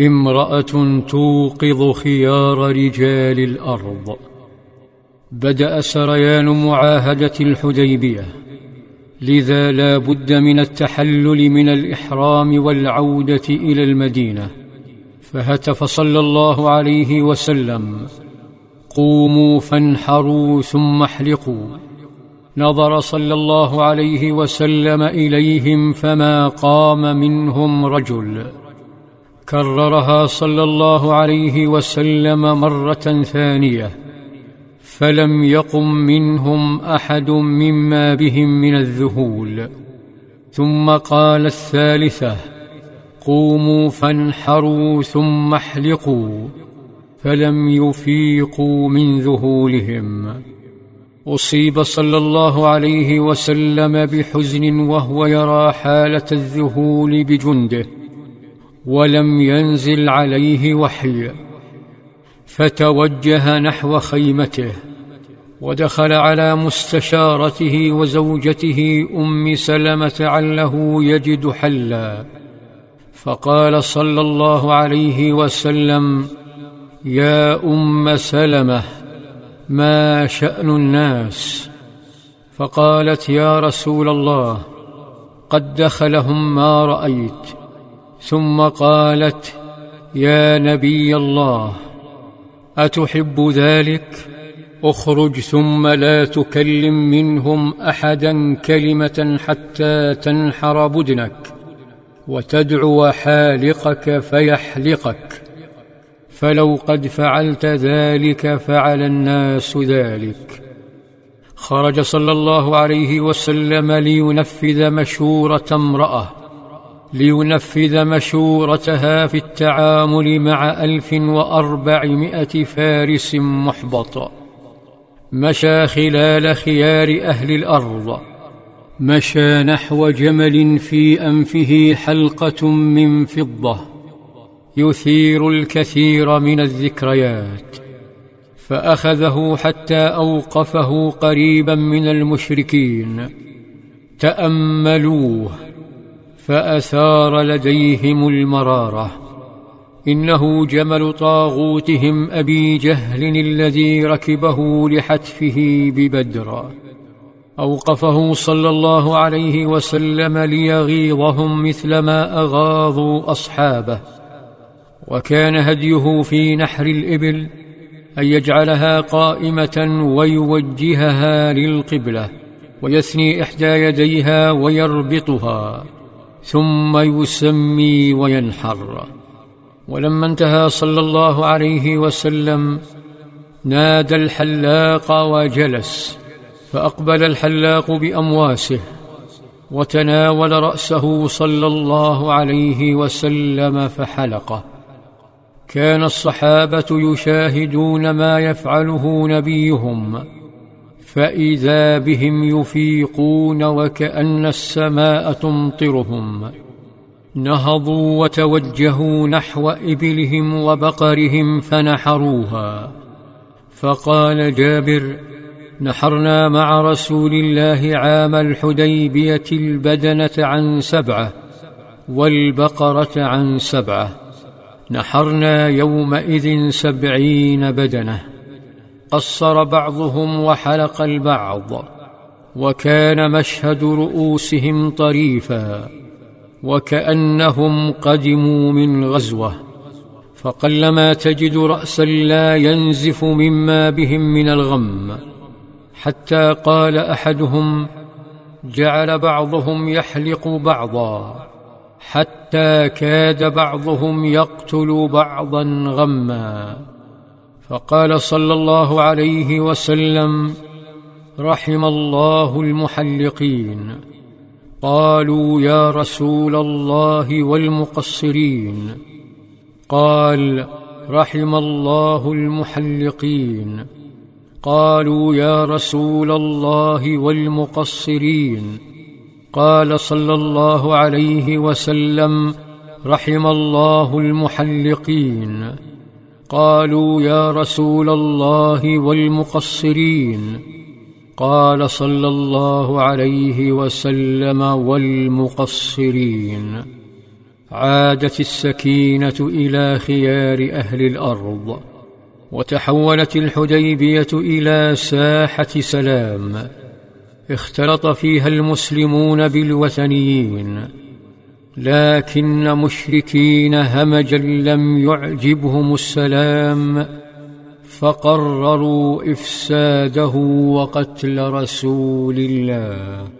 امرأة توقظ خيار رجال الأرض. بدأ سريان معاهدة الحديبية. لذا لا بد من التحلل من الإحرام والعودة إلى المدينة. فهتف صلى الله عليه وسلم. قوموا فانحروا ثم احلقوا. نظر صلى الله عليه وسلم إليهم فما قام منهم رجل. كررها صلى الله عليه وسلم مرة ثانية فلم يقم منهم أحد مما بهم من الذهول. ثم قال الثالثة قوموا فانحروا ثم احلقوا فلم يفيقوا من ذهولهم. أصيب صلى الله عليه وسلم بحزن وهو يرى حالة الذهول بجنده. ولم ينزل عليه وحي فتوجه نحو خيمته ودخل على مستشارته وزوجته أم سلمة عله يجد حلا. فقال صلى الله عليه وسلم يا أم سلمة ما شأن الناس؟ فقالت يا رسول الله قد دخلهم ما رأيت ثم قالت يا نبي الله أتحب ذلك؟ أخرج ثم لا تكلم منهم أحدا كلمة حتى تنحر بدنك وتدعو حالقك فيحلقك. فلو قد فعلت ذلك فعل الناس ذلك. خرج صلى الله عليه وسلم لينفذ مشورة امرأة. لينفذ مشورتها في التعامل مع ألف وأربعمائة فارس محبط. مشى خلال خيار أهل الأرض. مشى نحو جمل في أنفه حلقة من فضة. يثير الكثير من الذكريات. فأخذه حتى أوقفه قريبا من المشركين. تأملوه. فأثار لديهم المرارة. إنه جمل طاغوتهم أبي جهل الذي ركبه لحتفه ببدر. أوقفه صلى الله عليه وسلم ليغيظهم مثلما أغاظوا أصحابه. وكان هديه في نحر الإبل أن يجعلها قائمة ويوجهها للقبلة ويثني إحدى يديها ويربطها. ثم يسمي وينحر. ولما انتهى صلى الله عليه وسلم نادى الحلاق وجلس فأقبل الحلاق بأمواسه وتناول رأسه صلى الله عليه وسلم فحلقه. كان الصحابة يشاهدون ما يفعله نبيهم. فإذا بهم يفيقون وكأن السماء تمطرهم نهضوا وتوجهوا نحو إبلهم وبقرهم فنحروها. فقال جابر نحرنا مع رسول الله عام الحديبية البدنة عن سبعة والبقرة عن سبعة نحرنا يومئذ سبعين بدنة. قصر بعضهم وحلق البعض وكان مشهد رؤوسهم طريفا وكأنهم قدموا من غزوة فقلما تجد رأسا لا ينزف مما بهم من الغم حتى قال أحدهم جعل بعضهم يحلق بعضا حتى كاد بعضهم يقتل بعضا غما. فقال صلى الله عليه وسلم رحم الله المحلقين. قالوا يا رسول الله والمقصرين. قال رحم الله المحلقين. قالوا يا رسول الله والمقصرين. قال صلى الله عليه وسلم رحم الله المحلقين. قالوا يا رسول الله والمقصرين. قال صلى الله عليه وسلم والمقصرين. عادت السكينة إلى خيار أهل الأرض وتحولت الحديبية إلى ساحة سلام. اختلط فيها المسلمون بالوثنيين. لكن مشركين همجا لم يعجبهم السلام فقرروا إفساده وقتل رسول الله.